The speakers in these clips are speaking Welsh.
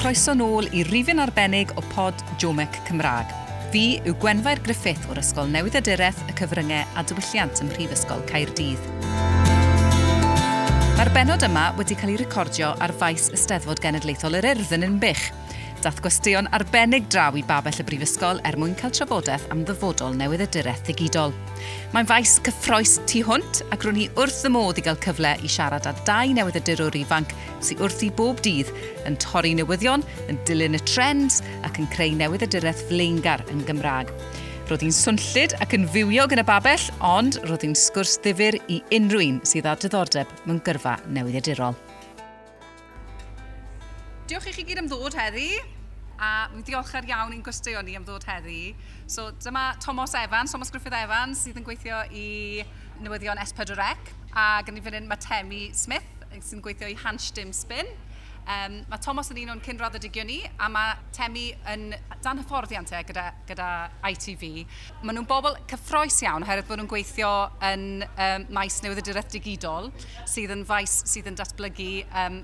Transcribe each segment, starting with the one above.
croeso nôl i rifin arbennig o pod Jomec Cymraeg. Fi yw Gwenfair Griffith o'r Ysgol Newydd Adureth, y Cyfryngau a Diwylliant ym Mhrifysgol Caerdydd. Mae'r benod yma wedi cael ei recordio ar faes Ysteddfod Genedlaethol yr Urdd yn Unbych, Dath gwestiwn arbennig draw i Babell y Brifysgol er mwyn cael trafodaeth am ddyfodol newydd y direth ddigidol. Mae'n faes cyffroes tu hwnt ac rwy'n i wrth y modd i gael cyfle i siarad â dau newydd y dirwr ifanc sy'n wrthi bob dydd yn torri newyddion, yn dilyn y trends ac yn creu newydd y direth flaengar yn Gymraeg. Roedd hi'n swnllid ac yn fywio gyda babell, ond roedd hi'n sgwrs ddifur i unrhyw un sydd â diddordeb mewn gyrfa newyddiadurol diolch i chi gyd am ddod heddi a mi'n diolchgar iawn i'n gwestiwn ni am ddod heddi. So dyma Thomas Evans, Thomas Griffith Evans, sydd yn gweithio i newyddion S4C a gan i fan hyn mae Temi Smith sy'n gweithio i Hanstim Spin. Um, mae Thomas yn un o'n cynradd y digion ni a mae Temi yn dan hyfforddiantau e gyda, gyda ITV. Maen nhw'n bobl cyffroes iawn oherwydd bod nhw'n gweithio yn um, maes newydd y direth digidol sydd yn faes sydd yn datblygu um,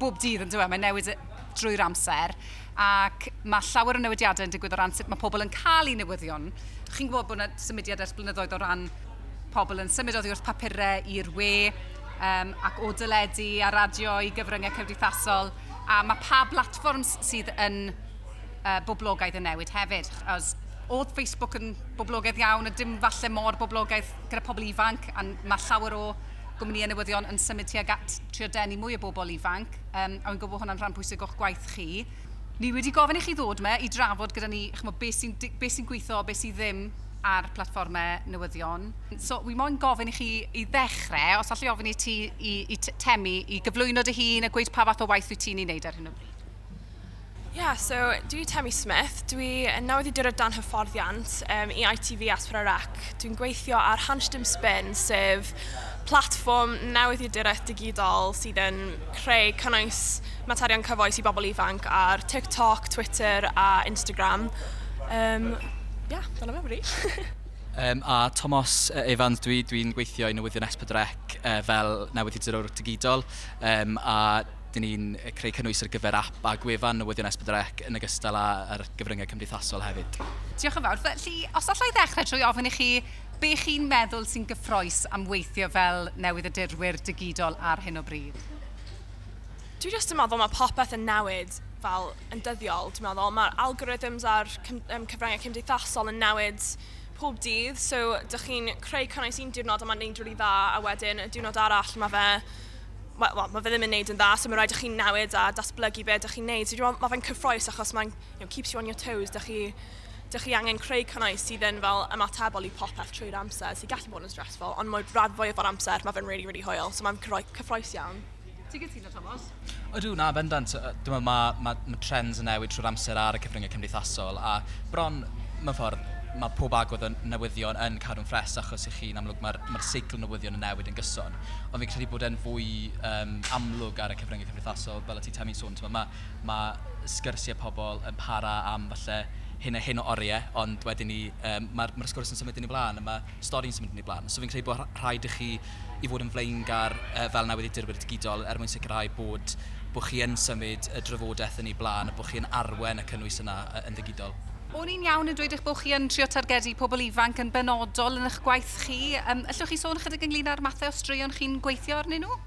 bob dydd yn dweud, mae'n newid drwy'r amser ac mae llawer o newidiadau yn digwydd o ran sut mae pobl yn cael eu newyddion. Chi'n gwybod bod yna symudiad ers blynyddoedd o ran pobl yn symud oddi wrth papurau i'r we um, ac o dyledu a radio i gyfryngau cymdeithasol a mae pa blatfforms sydd yn uh, boblogaidd yn newid hefyd. Os oedd Facebook yn boblogaidd iawn a dim falle mor boblogaidd gyda pobl ifanc a mae llawer o gwmni newyddion yn symud tuag at trio denu mwy o bobl ifanc, um, a wy'n gwybod hwnna'n rhan pwysig o'ch gwaith chi. Ni wedi gofyn i chi ddod me i drafod gyda ni beth sy'n be sy gweithio, beth sy'n ddim ar platfformau newyddion. So, wi moyn gofyn i chi i ddechrau, os allai ofyn i ti i, i temi, i gyflwyno dy hun a gweud pa fath o waith wyt ti'n ei wneud ar hyn o bryd. Yeah, so dwi Temi Smith. Dwi nawr wedi dyrod dan hyfforddiant um, i ITV Asper Arac. Dwi'n gweithio ar Hansdom Spin, sef platfform newyddiadurau digidol sydd yn creu cynnwys materion cyfoes i bobl ifanc ar TikTok, Twitter a Instagram. Um, yeah, dyna fe. Um, a Thomas uh, Evans, dwi, dwi'n gweithio i newyddion S4C uh, fel newyddiadurwr digidol um, a dyn ni'n creu cynnwys ar gyfer app a gwefan newyddion S4C yn ogystal â'r gyfryngau cymdeithasol hefyd. Diolch yn fawr. Felly, os allai ddechrau trwy ofyn i chi be chi'n meddwl sy'n gyffroes am weithio fel newydd y dirwyr digidol ar hyn o bryd? Dwi jyst yn meddwl mae popeth yn newid fel yn dyddiol. Dwi'n meddwl mae'r algorithms a'r cyfryngau cymdeithasol yn newid pob dydd. So, dych chi'n creu cynnwys un diwrnod a mae'n neud rili dda, a wedyn y diwrnod arall mae fe Wel, well, mae fe ddim yn neud yn dda, so mae rhaid i chi newid a datblygu be ydych chi'n neud. So, mae fe'n cyffroes achos mae'n you know, keeps you on your toes. Dych chi dych chi angen creu cynnwys sydd yn fel ymatebol i popeth trwy'r amser sy'n gallu bod yn stressful, ond mae rad fwy o'r amser, mae fe'n really, really hwyl, so mae'n cyffroes iawn. Ti'n gytuno, Thomas? Ydw, na, bendant. Dwi'n meddwl mae ma, ma trends yn newid trwy'r amser ar y cyfryngau cymdeithasol, a bron, mewn ffordd, mae pob agwedd o newyddion yn cadw'n ffres achos i chi yn amlwg mae'r mae seicl newyddion yn newid yn gyson. Ond fi'n credu bod e'n fwy um, amlwg ar y cyfryngau cymdeithasol, fel y ti Temi'n sôn, mae ma sgyrsiau pobl yn para am falle hyn a hyn o oriau, ond wedyn ni, um, mae'r ma sgwrs yn symud yn ei blaen, a mae stori'n symud yn ei blaen. So fi'n credu bod rhaid i chi i fod yn flaengar uh, fel newydd wedi dirwyr digidol er mwyn sicrhau bod, bod chi yn symud y drafodaeth yn ei blaen a bod chi yn arwen y cynnwys yna yn ddigidol. O'n i'n iawn yn dweud eich bod chi yn trio targedu pobl ifanc yn benodol yn eich gwaith chi. Um, allwch chi sôn chydig ynglyn â'r mathau o straeon chi'n gweithio arnyn nhw?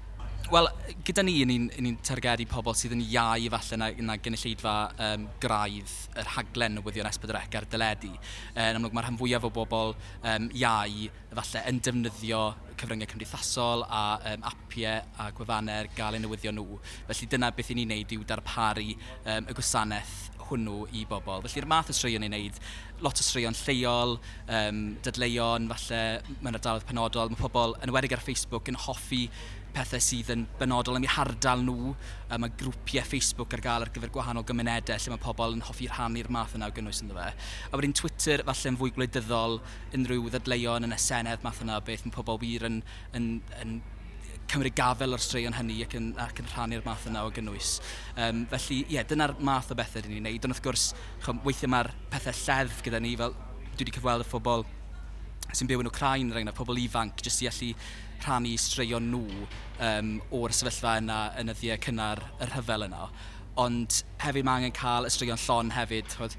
Wel, gyda ni, ni'n ni, ni targedu pobl sydd yn iau falle na, na gynulleidfa um, graidd yr haglen o wyddion S4C ar dyledu. Yn amlwg mae'r rhan fwyaf o bobl um, iau falle yn defnyddio cyfryngau cymdeithasol a um, apiau a gwefannau'r gael eu newyddio nhw. Felly dyna beth i ni'n neud yw darparu um, y gwasanaeth hwnnw i bobl. Felly'r math o straeon ni'n neud, lot o straeon lleol, um, dadleuon, falle mewn ardaloedd penodol. Mae pobl, yn wedig ar Facebook, yn hoffi pethau sydd yn benodol am eu hardal nhw. Um, mae grwpiau Facebook ar gael ar gyfer gwahanol gymunedau lle mae pobl yn hoffi rhannu'r math yna o gynnwys ynddo fe. A wedyn Twitter falle yn fwy gwleidyddol unrhyw ddadleuon yn y senedd math yna beth mae pobl wir yn, yn, yn, cymryd gafel o'r straeon hynny ac yn, ac yn rhannu'r math yna o gynnwys. Um, felly, ie, yeah, dyna'r math o bethau dyn ni'n neud. Ond wrth gwrs, chom, weithiau mae'r pethau lledd gyda ni, fel dwi wedi cyfweld y phobl sy'n byw yn Ukraine, er rhaid pobl ifanc, jyst i allu rhannu straeon nhw um, o'r sefyllfa yna yn y ddiau cynnar y rhyfel yna. Ond hefyd mae angen cael y straeon llon hefyd. Chod,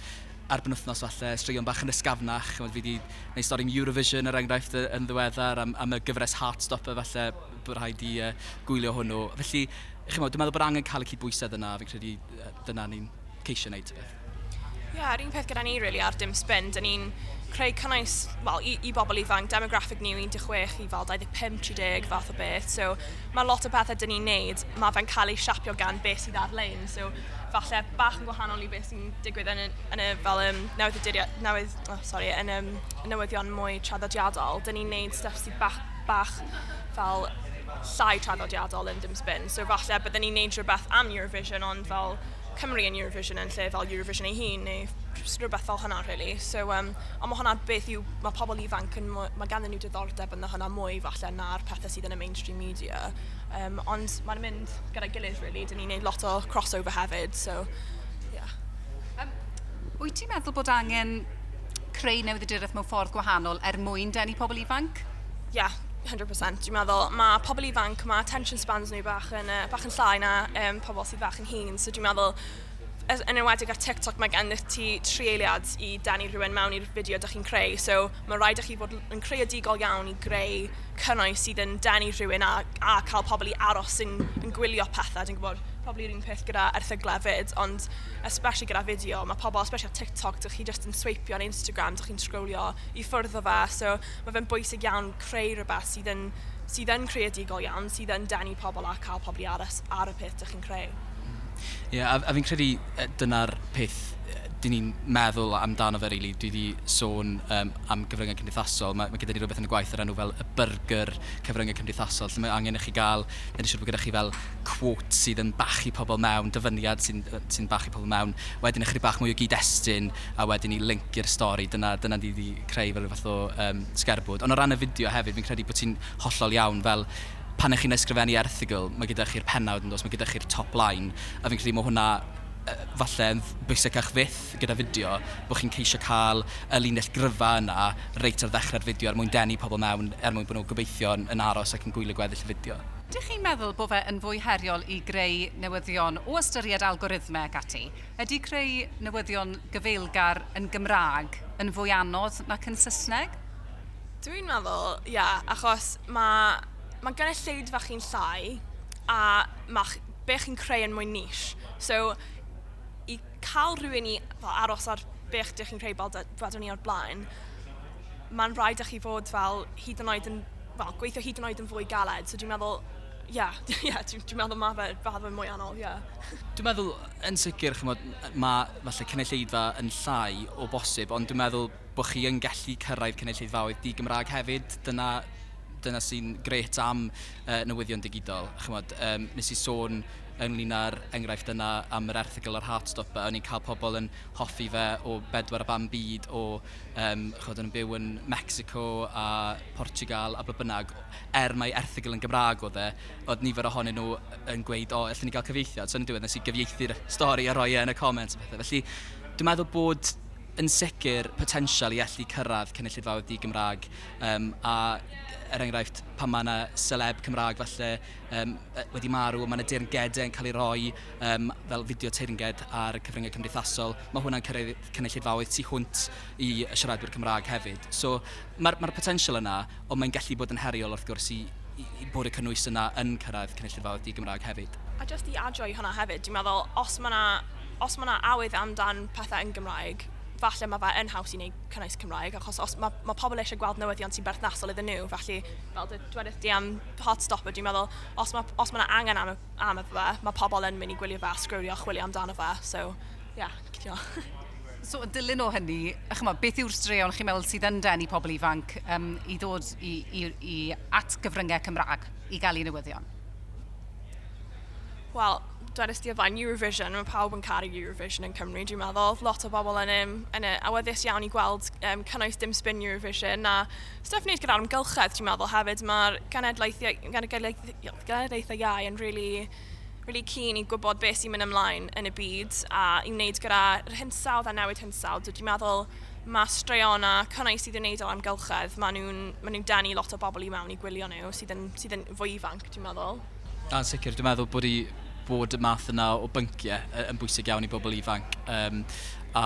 ar benwthnos falle, straeon bach yn ysgafnach. Chod, fi wedi gwneud stori am Eurovision er enghraifft yn ddiweddar, am, am y gyfres Heartstopper falle, bod rhaid i uh, gwylio hwnnw. Felly, chi'n dwi'n meddwl bod angen cael y cydbwysedd yna, fi'n credu dyna ni'n ceisio wneud. Beth. Ie, yeah, yr un peth gyda ni, really, ar dim spin. Dyn ni'n creu cynnwys, well, i, i bobl ifanc, demographic ni 16 i fel 25-30 fath o beth. So, mae lot o bethau dyn ni'n neud, mae fe'n cael ei siapio gan beth sydd ar-lein. So, falle bach yn gwahanol i beth sy'n digwydd yn, y, yn y fel um, newydd, newydd oh, sorry, yn um, newyddion mwy traddodiadol. Dyn ni'n neud stuff sydd bach, bach fel llai traddodiadol yn dim spin. So, falle byddwn ni'n neud rhywbeth am Eurovision, ond fel Cymru yn Eurovision yn lle fel Eurovision ei hun neu rhywbeth fel hynna, really. So, um, ond mae hwnna beth yw, mae pobl ifanc yn, mae ganddyn nhw diddordeb yn hynna mwy falle na'r pethau sydd yn y mainstream media. Um, ond mae'n mynd gyda gilydd, really. Dyn ni'n neud lot o crossover hefyd, so, yeah. Um, wyt ti'n meddwl bod angen creu newyddiadureth mewn ffordd gwahanol er mwyn denu pobl ifanc? Ie, yeah, 100%, dwi'n meddwl, mae pobl ifanc, mae attention spans nhw bach yn, uh, bach yn llai na um, pobl sydd bach yn hun, so dwi'n meddwl, yn enwedig ar TikTok mae gen ti tri eiliad i denu rhywun mewn i'r fideo ydych chi'n creu, so mae rhaid i chi fod yn creadigol iawn i greu cynnwys sydd yn denu rhywun a, a cael pobl i aros yn, yn gwylio pethau, dwi'n gwybod, probably yr un peth gyda erthygla fyd, ond especially gyda fideo, mae pobl, especially ar TikTok, dych chi just yn sweipio ar Instagram, dych chi'n sgrowlio i ffwrdd o fe, so mae fe'n bwysig iawn creu rhywbeth sydd yn, sydd yn creadigol iawn, sydd yn denu pobl a cael pobl i aros ar y peth dych chi'n creu. Ie, yeah, a, a fi'n credu e, dyna'r peth dyn ni'n meddwl amdano fe, really. Dwi wedi sôn um, am gyfryngau cymdeithasol. Mae, mae gyda ni rhywbeth yn y gwaith ar enw fel y burger cyfryngau cymdeithasol. Lle mae angen i chi gael, nid siŵr bod gyda chi fel quote sydd yn bachu pobl mewn, dyfyniad sy'n sy bachu pobl mewn. Wedyn ychydig bach mwy o gyd-destun a wedyn i link i'r stori. Dyna, dyna di wedi creu fel fath o um, sgerbwd. Ond o ran y fideo hefyd, fi'n credu bod ti'n hollol iawn fel pan ych chi'n ysgrifennu erthigol, mae gyda chi'r penawd yn dos, mae gyda chi'r top line, a fi'n credu mae hwnna falle yn bwysicach fydd gyda fideo, bod chi'n ceisio cael y linell gryfa yna reit ar ddechrau'r fideo er mwyn denu pobl mewn, er mwyn bod nhw'n gobeithio yn aros ac yn gwylio gweddill y fideo. Dych chi'n meddwl bod fe yn fwy heriol i greu newyddion o ystyried algorithmau ac ati? Ydy creu newyddion gyfeilgar yn Gymraeg yn fwy anodd nac yn Saesneg? Dwi'n meddwl, ia, yeah, achos mae ma gynulleid fach chi'n llai a mae be chi'n creu yn mwy nish. So, cael rhywun i fel, aros ar bech ydych chi'n creu fel wedyn ni o'r blaen, mae'n rhaid i chi fod fel hyd yn oed yn, fel, gweithio hyd yn oed yn fwy galed. So dwi'n meddwl, ie, yeah, yeah, dwi'n dwi meddwl mae fe, ma mwy anol, ie. Yeah. Dwi'n meddwl, yn sicr, chymod, mae falle cynulleidfa yn llai o bosib, ond dwi'n meddwl bod chi yn gallu cyrraedd cynulleidfaoedd di-Gymraeg hefyd. Dyna dyna sy'n gret am uh, newyddion digidol. Chymod, um, nes i sôn ynglyn â'r enghraifft yna am yr erthigol ar Heartstopper, o'n i'n cael pobl yn hoffi fe o bedwar a ban byd o um, chod yn byw yn Mexico a Portugal a bynnag, er mae erthigol yn Gymraeg o dde, oedd nifer ohonyn nhw yn gweud, o, allan ni gael cyfeithiad. so yn y diwedd nes i gyfieithu'r stori a roi e yn y comments. Felly, dwi'n meddwl bod yn sicr potensial i allu cyrraedd cynulleidfawdd di Gymraeg um, a er enghraifft, pan mae yna seleb Cymraeg falle um, wedi marw, mae yna deirngedau yn cael ei roi um, fel fideo teirnged ar y cyfryngau cymdeithasol, mae hwnna'n cynulleidfaoedd tu hwnt i y siaradwyr Cymraeg hefyd. So mae'r ma potensial yna, ond mae'n gallu bod yn heriol wrth gwrs i, i bod y cynnwys yna yn cyrraedd cynulleidfaoedd di-Gymraeg hefyd. A jyst i adio i hwnna hefyd, dwi'n meddwl, os mae yna os mae yna awydd amdan pethau yn Gymraeg, falle mae fe yn haws i wneud cynnwys Cymraeg, achos os mae, mae pobl eisiau gweld newyddion sy'n berthnasol iddyn nhw, felly fel dweudwch di am hot stopper, dwi'n meddwl, os mae, os mae angen am, am y fe, mae pobl yn mynd i gwylio fe, sgrwrio, chwilio amdano fe, so, ie, yeah, cydio. So, dilyn o hynny, ychymod, beth yw'r straeon chi'n meddwl sydd yn denu pobl ifanc um, i ddod i, i, i at gyfryngau Cymraeg i gael ei newyddion? Wel, dwedais di o fan Eurovision, mae pawb yn caru Eurovision yn Cymru, dwi'n meddwl. Lot o bobl yn, um, yn y awyddus iawn i gweld um, cynnwys dim spin Eurovision, a stuff wneud gyda'r amgylchedd, dwi'n meddwl hefyd, mae'r genedlaethau iau yn really really keen i gwybod beth sy'n mynd ymlaen yn y byd a i wneud gyda'r hinsawdd a newid hinsawdd. Dwi'n meddwl mae straeon a cynnau sydd yn wneud o'r amgylchedd, maen nhw'n ma nhw denu lot o bobl i mewn i gwylio nhw sydd yn, sydd yn fwy ifanc, dwi'n meddwl. A'n sicr, dwi'n meddwl bod i bod y math yna o bynciau yn bwysig iawn i bobl ifanc. Um, a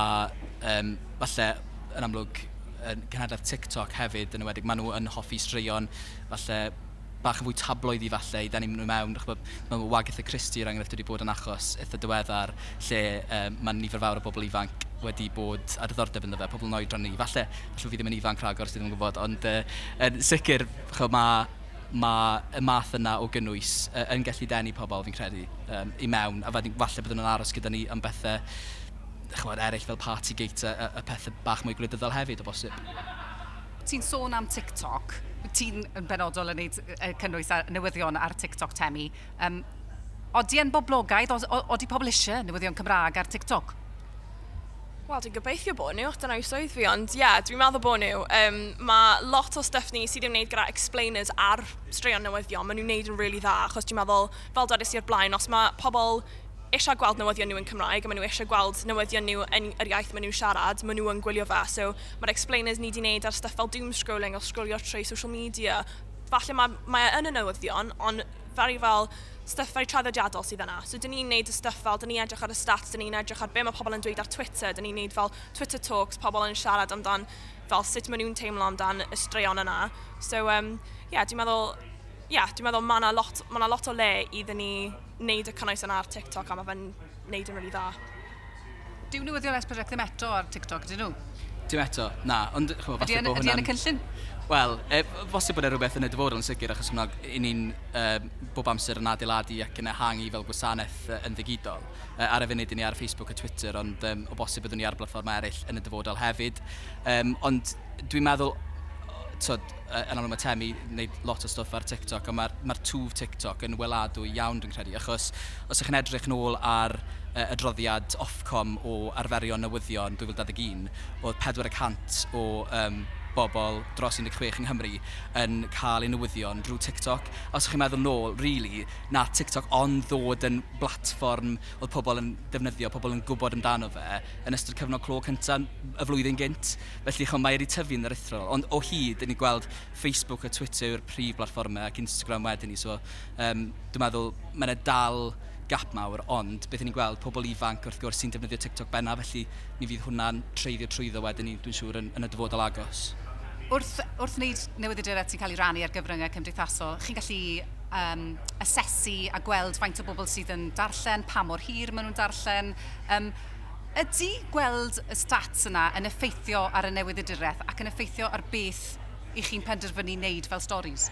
um, falle yn amlwg yn cynhadaeth TikTok hefyd yn ywedig, maen nhw yn hoffi straeon falle bach yn fwy tabloid i falle i dan ni'n mynd mewn. Mae Wagatha Christie yr enghraifft wedi bod yn achos eitha diweddar lle um, mae nifer fawr o bobl ifanc wedi bod ar ddordeb ynddo fe, pobl yn oedran ni. Falle, falle fi ddim yn ifanc rhagor sydd ddim yn gwybod, ond uh, yn sicr, chw, mae mae y math yna o gynnwys uh, yn gallu denu pobl, fi'n credu, um, i mewn. A falle byddwn yn aros gyda ni am bethau chymod, eraill fel party gate a, a pethau bach mwy gwleidyddol hefyd o bosib. Ti'n sôn am TikTok, ti'n yn benodol yn gwneud cynnwys a newyddion ar TikTok temi. Um, Oeddi yn boblogaidd, oeddi pobl eisiau newyddion Cymraeg ar TikTok? Wel, dwi'n gobeithio bod nhw, dyna yw swydd fi, ond ie, yeah, dwi'n meddwl bod nhw. Um, mae lot o stuff ni sydd wedi'i wneud gyda explainers ar straeon newyddion, maen nhw'n wneud yn really dda, achos dwi'n meddwl, fel dodus i'r blaen, os mae pobl eisiau gweld newyddion nhw yn Cymraeg, a maen nhw eisiau gweld newyddion nhw yn yr iaith maen nhw'n siarad, maen nhw yn gwylio fe. So mae'r explainers ni wedi wneud ar stuff fel doom scrolling o sgrolio trwy social media. Falle mae, mae yn y newyddion, ond fel fel stuff very traddodiadol sydd yna. So, dyn ni'n neud y stuff fel, dyn ni'n edrych ar y stats, dyn ni'n edrych ar be mae pobl yn dweud ar Twitter, dyn ni'n neud fel Twitter talks, pobl yn siarad amdan, fel sut maen nhw'n teimlo amdan y straeon yna. So, um, yeah, dwi'n meddwl, yeah, dwi'n meddwl mae yna lot, ma lot o le iddyn ni wneud y cynnwys yna ar TikTok a mae fe'n wneud yn really dda. Dyw newyddion S-Project ddim eto ar TikTok, ydyn nhw? Dim eto, na. Ond, chwa, falle bod hwnna'n... Ydy yn y cynllun? Wel, e, bosib bod e rhywbeth yn y dyfodol yn sicr, achos hwnna, i ni'n e, bob amser yn adeiladu ac yn ehangu fel gwasanaeth e, yn ddigidol. E, ar y funud, i ni ar Facebook a Twitter, ond e, o bosib byddwn ni ar blatfform eraill yn y dyfodol hefyd. E, ond dwi'n meddwl, tyd, e, yn amlwg mae Temi wneud lot o stwff ar TikTok, ond mae'r ma twf TikTok yn weladwy iawn dwi'n credu, achos os ych chi'n edrych nôl ar y adroddiad Ofcom o arferion newyddion 2021, oedd 400 o um, bobl dros 16 yng Nghymru yn cael ei newyddion drwy TikTok. Os chi'n meddwl nôl, really, na TikTok ond ddod yn blatfform oedd pobl yn defnyddio, pobl yn gwybod amdano fe, yn ystod cyfnod clo cyntaf y flwyddyn gynt. Felly chon mae wedi tyfu yn yr eithro. Ond o hyd, dyn ni gweld Facebook a Twitter yw'r prif blatfformau ac Instagram wedyn ni. So, um, dwi'n meddwl, mae'n dal gap mawr, ond beth ni'n gweld pobl ifanc wrth gwrs sy'n defnyddio TikTok benna, felly mi fydd hwnna'n treiddio trwyddo wedyn ni, dwi'n siŵr, yn, yn y dyfodol agos wrth, wrth wneud newyddiadurau sy'n cael ei rannu ar gyfryngau cymdeithasol, chi'n gallu um, asesu a gweld faint o bobl sydd yn darllen, pa mor hir maen nhw'n darllen. Um, ydy gweld y stats yna yn effeithio ar y newyddiadureth ac yn effeithio ar beth i chi'n penderfynu wneud fel storis?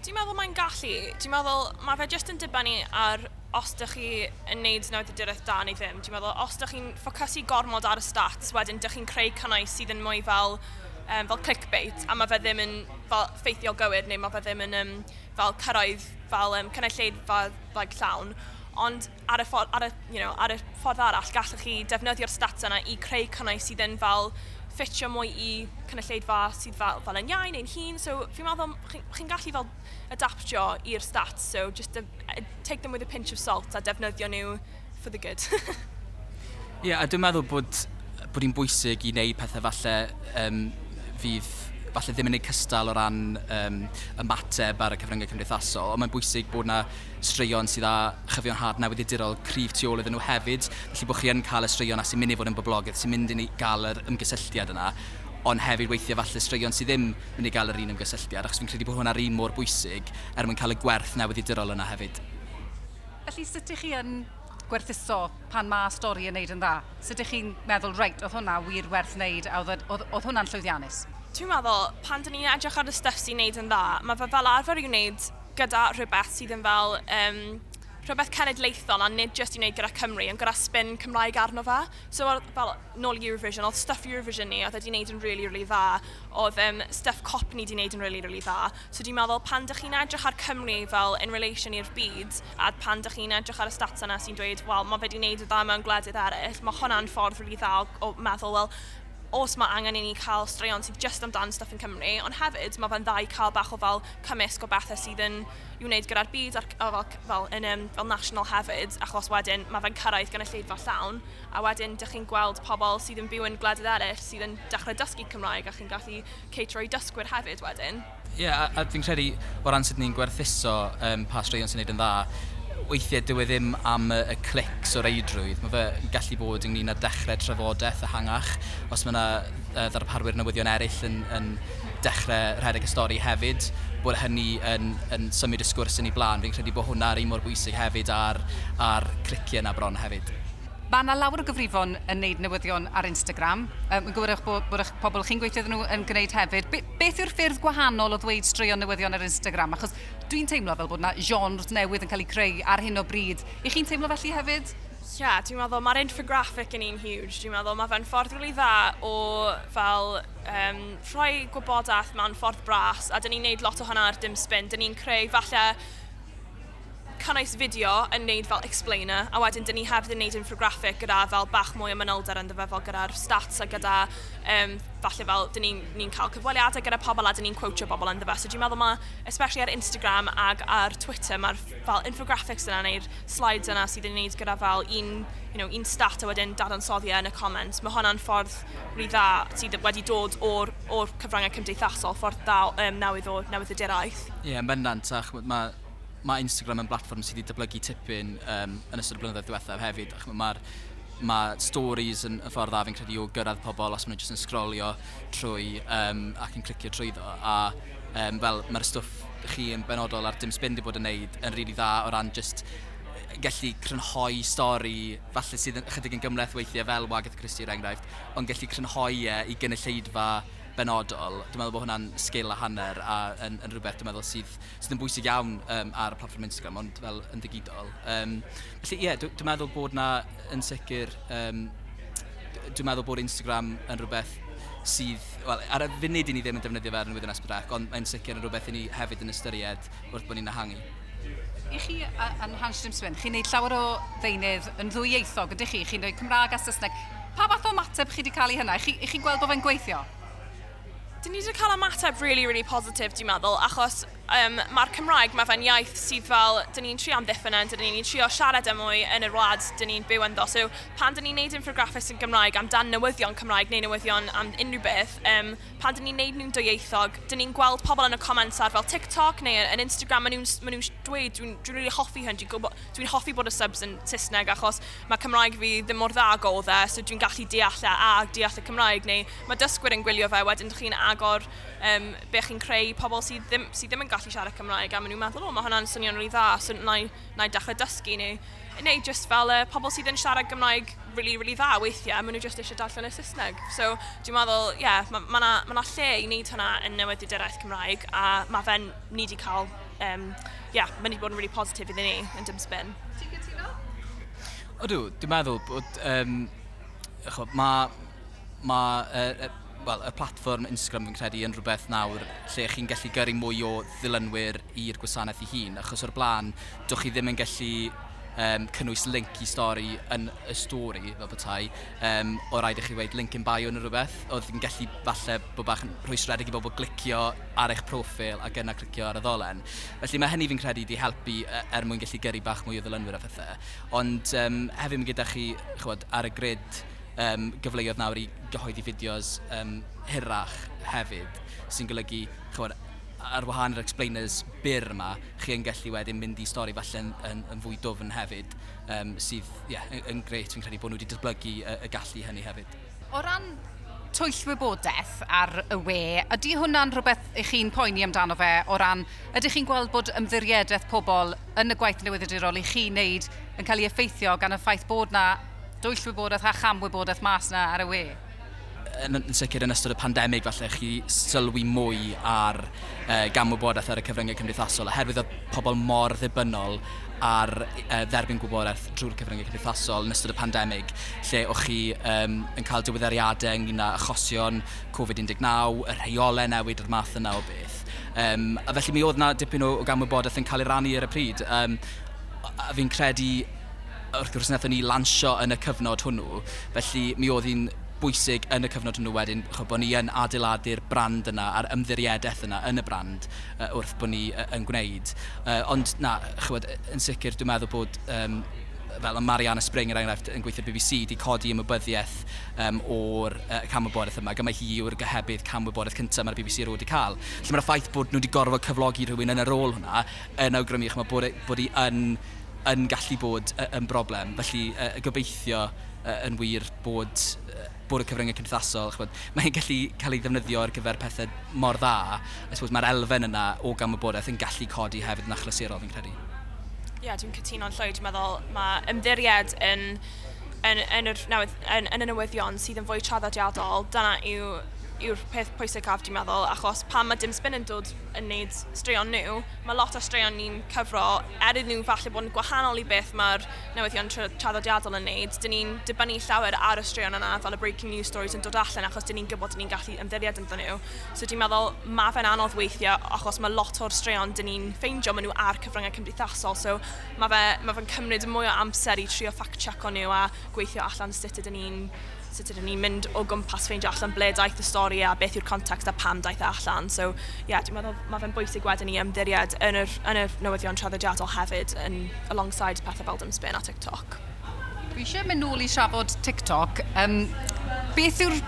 Dwi'n meddwl mae'n gallu. Dwi'n meddwl mae fe jyst yn dibynnu ar os ydych chi yn neud newyddiadureth da neu ddim. Dwi'n meddwl os ydych chi'n ffocysu gormod ar y stats, wedyn ydych chi'n creu cynnwys sydd yn mwy fel um, fel clickbait, a mae fe ddim yn fel ffeithiol gywir, neu mae fe ddim yn um, fel cyrraedd fel um, cynulleidfa like, llawn. Ond ar y, ffordd, ar, y, you know, ar y ffordd arall, gallwch chi defnyddio'r stats yna i creu cynnwys sydd yn fel ffitio mwy i cynulleidfa sydd fel, fel yn iau neu'n hun. So fi'n meddwl chi'n chi gallu fel adaptio i'r stats, so just a, a, take them with a pinch of salt a defnyddio nhw for the good. Ie, yeah, a dwi'n meddwl bod, bod hi'n bwysig i wneud pethau falle um, fydd falle ddim yn ei cystal o ran um, ymateb ar y cyfryngau cymdeithasol, ond mae'n bwysig bod yna straeon sydd â chyfion had newyddiadurol cryf tu ôl iddyn nhw hefyd, felly bod chi yn cael y straeon a sy'n mynd i fod yn boblogaeth, sy'n mynd i gael yr ymgysylltiad yna, ond hefyd weithiau falle straeon sydd ddim yn mynd i gael yr un ymgysylltiad, achos fi'n credu bod hwnna'r un mor bwysig er mwyn cael y gwerth newyddiadurol yna hefyd. Felly, sut ych chi yn gwerthuso pan mae stori yn neud yn dda? Sut ydych chi'n meddwl, reit, oedd hwnna wir werth wneud a oedd, oedd, oedd hwnna'n llwyddiannus? Dwi'n meddwl, pan dyn ni'n edrych ar y stuff sy'n neud yn dda, mae fe fel arfer i'w wneud gyda rhywbeth sydd yn fel um, rhywbeth cenedlaethol a nid jyst i wneud gyda Cymru, ond gyda spin Cymraeg arno fe. So fel nôl Eurovision, oedd stuff Eurovision ni oedd wedi wneud yn really, really dda, oedd um, stuff cop ni wedi wneud yn really, really dda. So dwi'n meddwl pan dych chi'n edrych ar Cymru fel in relation i'r byd, a pan dych chi'n edrych ar y stats yna sy'n dweud, wel, mae fe wedi wneud y dda mewn gwledydd eraill, mae hwnna'n ffordd really dda o, o meddwl, wel, os mae angen i ni cael straeon sydd just amdan stuff yn Cymru, ond hefyd mae fe'n dda i cael bach o fel cymysg o bethau sydd yn i wneud gyda'r byd ar, o, fel, fel, yn, um, fel national hefyd, achos wedyn mae fe'n cyrraedd gan y lleidfa llawn, a wedyn dych chi'n gweld pobl sydd yn byw yn gwledydd eraill sydd yn dechrau dysgu Cymraeg a chi'n gallu ceitro i dysgwyr hefyd wedyn. Ie, yeah, a, a fi'n credu o ran sut ni'n gwerthuso um, pa straeon sy'n neud yn dda, weithiau dyw e ddim am y, y clics o'r eidrwydd. Mae fe gallu bod ynglyn â dechrau trafodaeth a hangach. Os mae yna uh, ddarparwyr newyddion eraill yn, yn dechrau rhedeg y stori hefyd, bod hynny yn, yn symud y sgwrs yn ei blaen. Fi'n credu bod hwnna'r un mor bwysig hefyd ar, ar cliciau na bron hefyd. Mae yna lawer o gyfrifon yn gwneud newyddion ar Instagram. Um, yn gwybod eich bod, bod eich pobl chi'n gweithio nhw yn gwneud hefyd. Be, beth yw'r ffyrdd gwahanol o ddweud straeon newyddion ar Instagram? Achos dwi'n teimlo fel bod yna genre newydd yn cael ei creu ar hyn o bryd. I chi'n teimlo felly hefyd? Ie, yeah, dwi'n meddwl mae'r infographic yn un huge. Dwi'n meddwl mae fe'n ffordd rili dda o fel um, rhoi gwybodaeth mewn ffordd bras a dyn ni'n neud lot o hwnna ar dim spin. Dyn ni'n creu falle cynnwys fideo yn neud fel explainer, a wedyn dyn ni hefyd yn neud infographic gyda fel bach mwy o manylder ynddo fe fel gyda'r stats a gyda um, falle fel dyn ni'n ni, ni cael cyfweliadau gyda pobl a dyn ni'n quotio bobl ynddo fe. So dwi'n meddwl ma, especially ar Instagram ag ar Twitter, mae'r fel infographics yna neu'r slides yna sydd yn neud gyda fel un, you know, un stat a wedyn dadansoddiau yn y comments. Mae hwnna'n ffordd rhi dda sydd wedi dod o'r, or cyfryngau cymdeithasol, ffordd dda um, newydd o newydd y diraeth. Ie, yeah, yn bendant, ach, mae mae Instagram yn blatfform sydd wedi dyblygu tipyn um, yn ystod y blynyddoedd diwethaf hefyd. Mae'r mae stories yn y ffordd a fi'n credu o gyrraedd pobl os maen nhw jyst yn sgrolio trwy um, ac yn clicio trwy ddo. a um, fel mae'r stwff chi yn benodol ar dim spin di bod yn neud yn rili really dda o ran just gallu crynhoi stori falle sydd yn chydig yn gymleth weithiau fel Wagath Christie er enghraifft ond gallu crynhoi e i gynulleidfa benodol, dwi'n meddwl bod hwnna'n sgil a hanner a yn, yn rhywbeth dwi'n meddwl sydd, sydd yn bwysig iawn um, ar y platform Instagram, ond fel yn digidol. Um, felly ie, yeah, dwi'n dwi meddwl bod na yn sicr, um, dwi'n meddwl bod Instagram yn rhywbeth sydd, wel, ar y funud i ni ddim yn defnyddio fe ar yn Esbryd Ac, ond mae'n sicr yn rhywbeth i ni hefyd yn ystyried wrth bod ni'n ahangu. I chi yn Hans Jim Swin, chi'n neud llawer o ddeunydd yn ddwyieithog, ydych chi? Chi'n rhoi Cymraeg a Saesneg. Pa fath o mateb chi wedi cael ei hynna? I chi, i chi gweld bod fe'n gweithio? Dyn ni wedi cael ymateb really, really positif, dwi'n meddwl, achos um, mae'r Cymraeg, mae fe'n iaith sydd fel, dyn ni'n trio amddiffyn yn, dyn ni'n trio siarad am mwy yn y wlad, dyn ni'n byw ynddo. So, pan dyn ni'n neud infographics yn Gymraeg am dan newyddion Cymraeg neu newyddion am unrhyw beth, um, pan dyn ni'n neud nhw'n dwyieithog, dyn ni'n gweld pobl yn y comments ar fel TikTok neu yn Instagram, maen nhw'n nhw dweud, dwi'n dwi really hoffi hyn, dwi'n dwi hoffi bod y subs yn Saesneg achos mae Cymraeg fi ddim mor dda godd e, so dwi'n gallu deall e a deall y Cymraeg, neu mae dysgwyr yn gwylio fe wedyn chi'n agor um, be chi'n creu pobl sydd ddim, sydd ddim yn gallu siarad Cymraeg a maen nhw'n meddwl, o, mae hwnna'n swnio'n rili dda, so na i na i dechrau dysgu neu, neu just fel uh, pobl sydd yn siarad Gymraeg really, really dda weithiau, maen nhw just eisiau darllen y Saesneg. So dwi'n meddwl, ie, yeah, mae yna ma, ma lle i wneud hwnna yn newyddiaduraeth Cymraeg a mae fe'n ni wedi cael, um, yeah, mae'n wedi bod yn really positif iddyn ni yn dim spin. Ti'n gytuno? Odw, dwi'n meddwl bod, um, mae ma, uh, well, y platform Instagram fi'n credu yn rhywbeth nawr lle chi'n gallu gyrru mwy o ddilynwyr i'r gwasanaeth i hun, achos o'r blaen, dwch chi ddim yn gallu um, cynnwys link i stori yn y stori fel bethau, um, o rhaid i chi weid link in bio yn rhywbeth, oedd yn gallu falle bod bach yn rhwystredig i bobl glicio ar eich profil ac yna clicio ar y ddolen. Felly mae hynny fi'n credu wedi helpu e, er mwyn gallu gyrru bach mwy o ddilynwyr a phethau. Ond um, hefyd mae gyda chi chwod, ar y grid um, gyfleoedd nawr i gyhoeddi fideos um, hirach hefyd, sy'n golygu, chywed, ar wahan yr explainers byr yma, chi yn gallu wedyn mynd i stori falle yn, yn, yn fwy dofn hefyd, um, sydd yeah, yn, yn greit fi'n credu bod nhw wedi datblygu y, y gallu hynny hefyd. O ran twyll wybodaeth ar y we, ydy hwnna'n rhywbeth i chi'n poeni amdano fe o ran, ydych chi'n gweld bod ymddiriedeth pobl yn y gwaith newyddiadurol i chi wneud yn cael ei effeithio gan y ffaith bod na dwyll wybodaeth a cham wybodaeth mas na ar y we? Yn, yn sicr yn ystod y pandemig falle chi sylwi mwy ar e, uh, gamwybodaeth ar y cyfryngau cymdeithasol oherwydd oedd pobl mor ddibynnol ar uh, dderbyn gwybodaeth drwy'r cyfryngau cymdeithasol yn ystod y pandemig, lle o'ch chi um, yn cael diweddariadau ynglyn â achosion Covid-19, y rheolau newid yr math yna o beth. Um, a felly mi oedd yna dipyn o, o gamwybodaeth yn cael ei rannu ar y pryd. Um, a fi'n credu wrth gwrs wnaethon ni lansio yn y cyfnod hwnnw, felly mi oedd hi'n bwysig yn y cyfnod hwnnw wedyn, chod bod ni yn adeiladu'r brand yna a'r ymddiriedeth yna yn y brand uh, wrth bod ni uh, yn gwneud. Uh, ond na, chywed, yn sicr dwi'n meddwl bod um, fel y Mariana Spring Springer enghraifft yn gweithio'r BBC wedi codi ymwybyddiaeth um, o'r uh, camwybodaeth yma, gyma hi yw'r gyhebydd camwybodaeth cyntaf mae'r BBC roed wedi cael. Felly mae'r ffaith bod nhw wedi gorfod cyflogi rhywun yn y rôl hwnna yn awgrymu, chymod bod, e, bod hi yn yn gallu bod yn broblem. Felly, uh, gobeithio uh, yn wir bod, uh, bod y cyfryngau cymdeithasol, mae'n gallu cael ei ddefnyddio ar gyfer pethau mor dda. I suppose Mae'r elfen yna o gamwybodaeth yn gallu codi hefyd yn achlysurol, fi'n credu. Ie, yeah, dwi'n cytuno'n llwyd. Dwi'n meddwl mae ymddiried yn, yn, yn, yr, yn, yn y newyddion sydd yn fwy traddodiadol. Dyna yw yw'r peth pwysicaf dwi'n meddwl, achos pan mae dim spin yn dod yn wneud straeon nhw, mae lot o straeon ni'n cyfro, er iddyn nhw falle bod yn gwahanol i beth mae'r newyddion traddodiadol yn wneud, dyn ni'n dibynnu llawer ar y straeon yna fel y breaking news stories yn dod allan achos dyn ni'n gwybod dyn ni'n gallu ymddiried ynddyn nhw. So dwi'n meddwl mae fe'n anodd weithio achos mae lot o'r straeon dyn ni'n ffeindio maen nhw ar cyfryngau cymdeithasol, so mae fe'n ma fe cymryd mwy o amser i trio fact-check o nhw a gweithio allan sut ydyn ni'n sut ydyn ni'n mynd o gwmpas ffeindio allan ble daeth y stori a beth yw'r context a pam daeth e allan. So, ie, yeah, dwi'n meddwl mae fe'n bwysig wedyn ni ymddiried yn yr, yn yr newyddion traddodiadol hefyd yn alongside pethau fel dim spin a TikTok. Dwi eisiau mynd nôl i siafod TikTok. Um, beth yw'r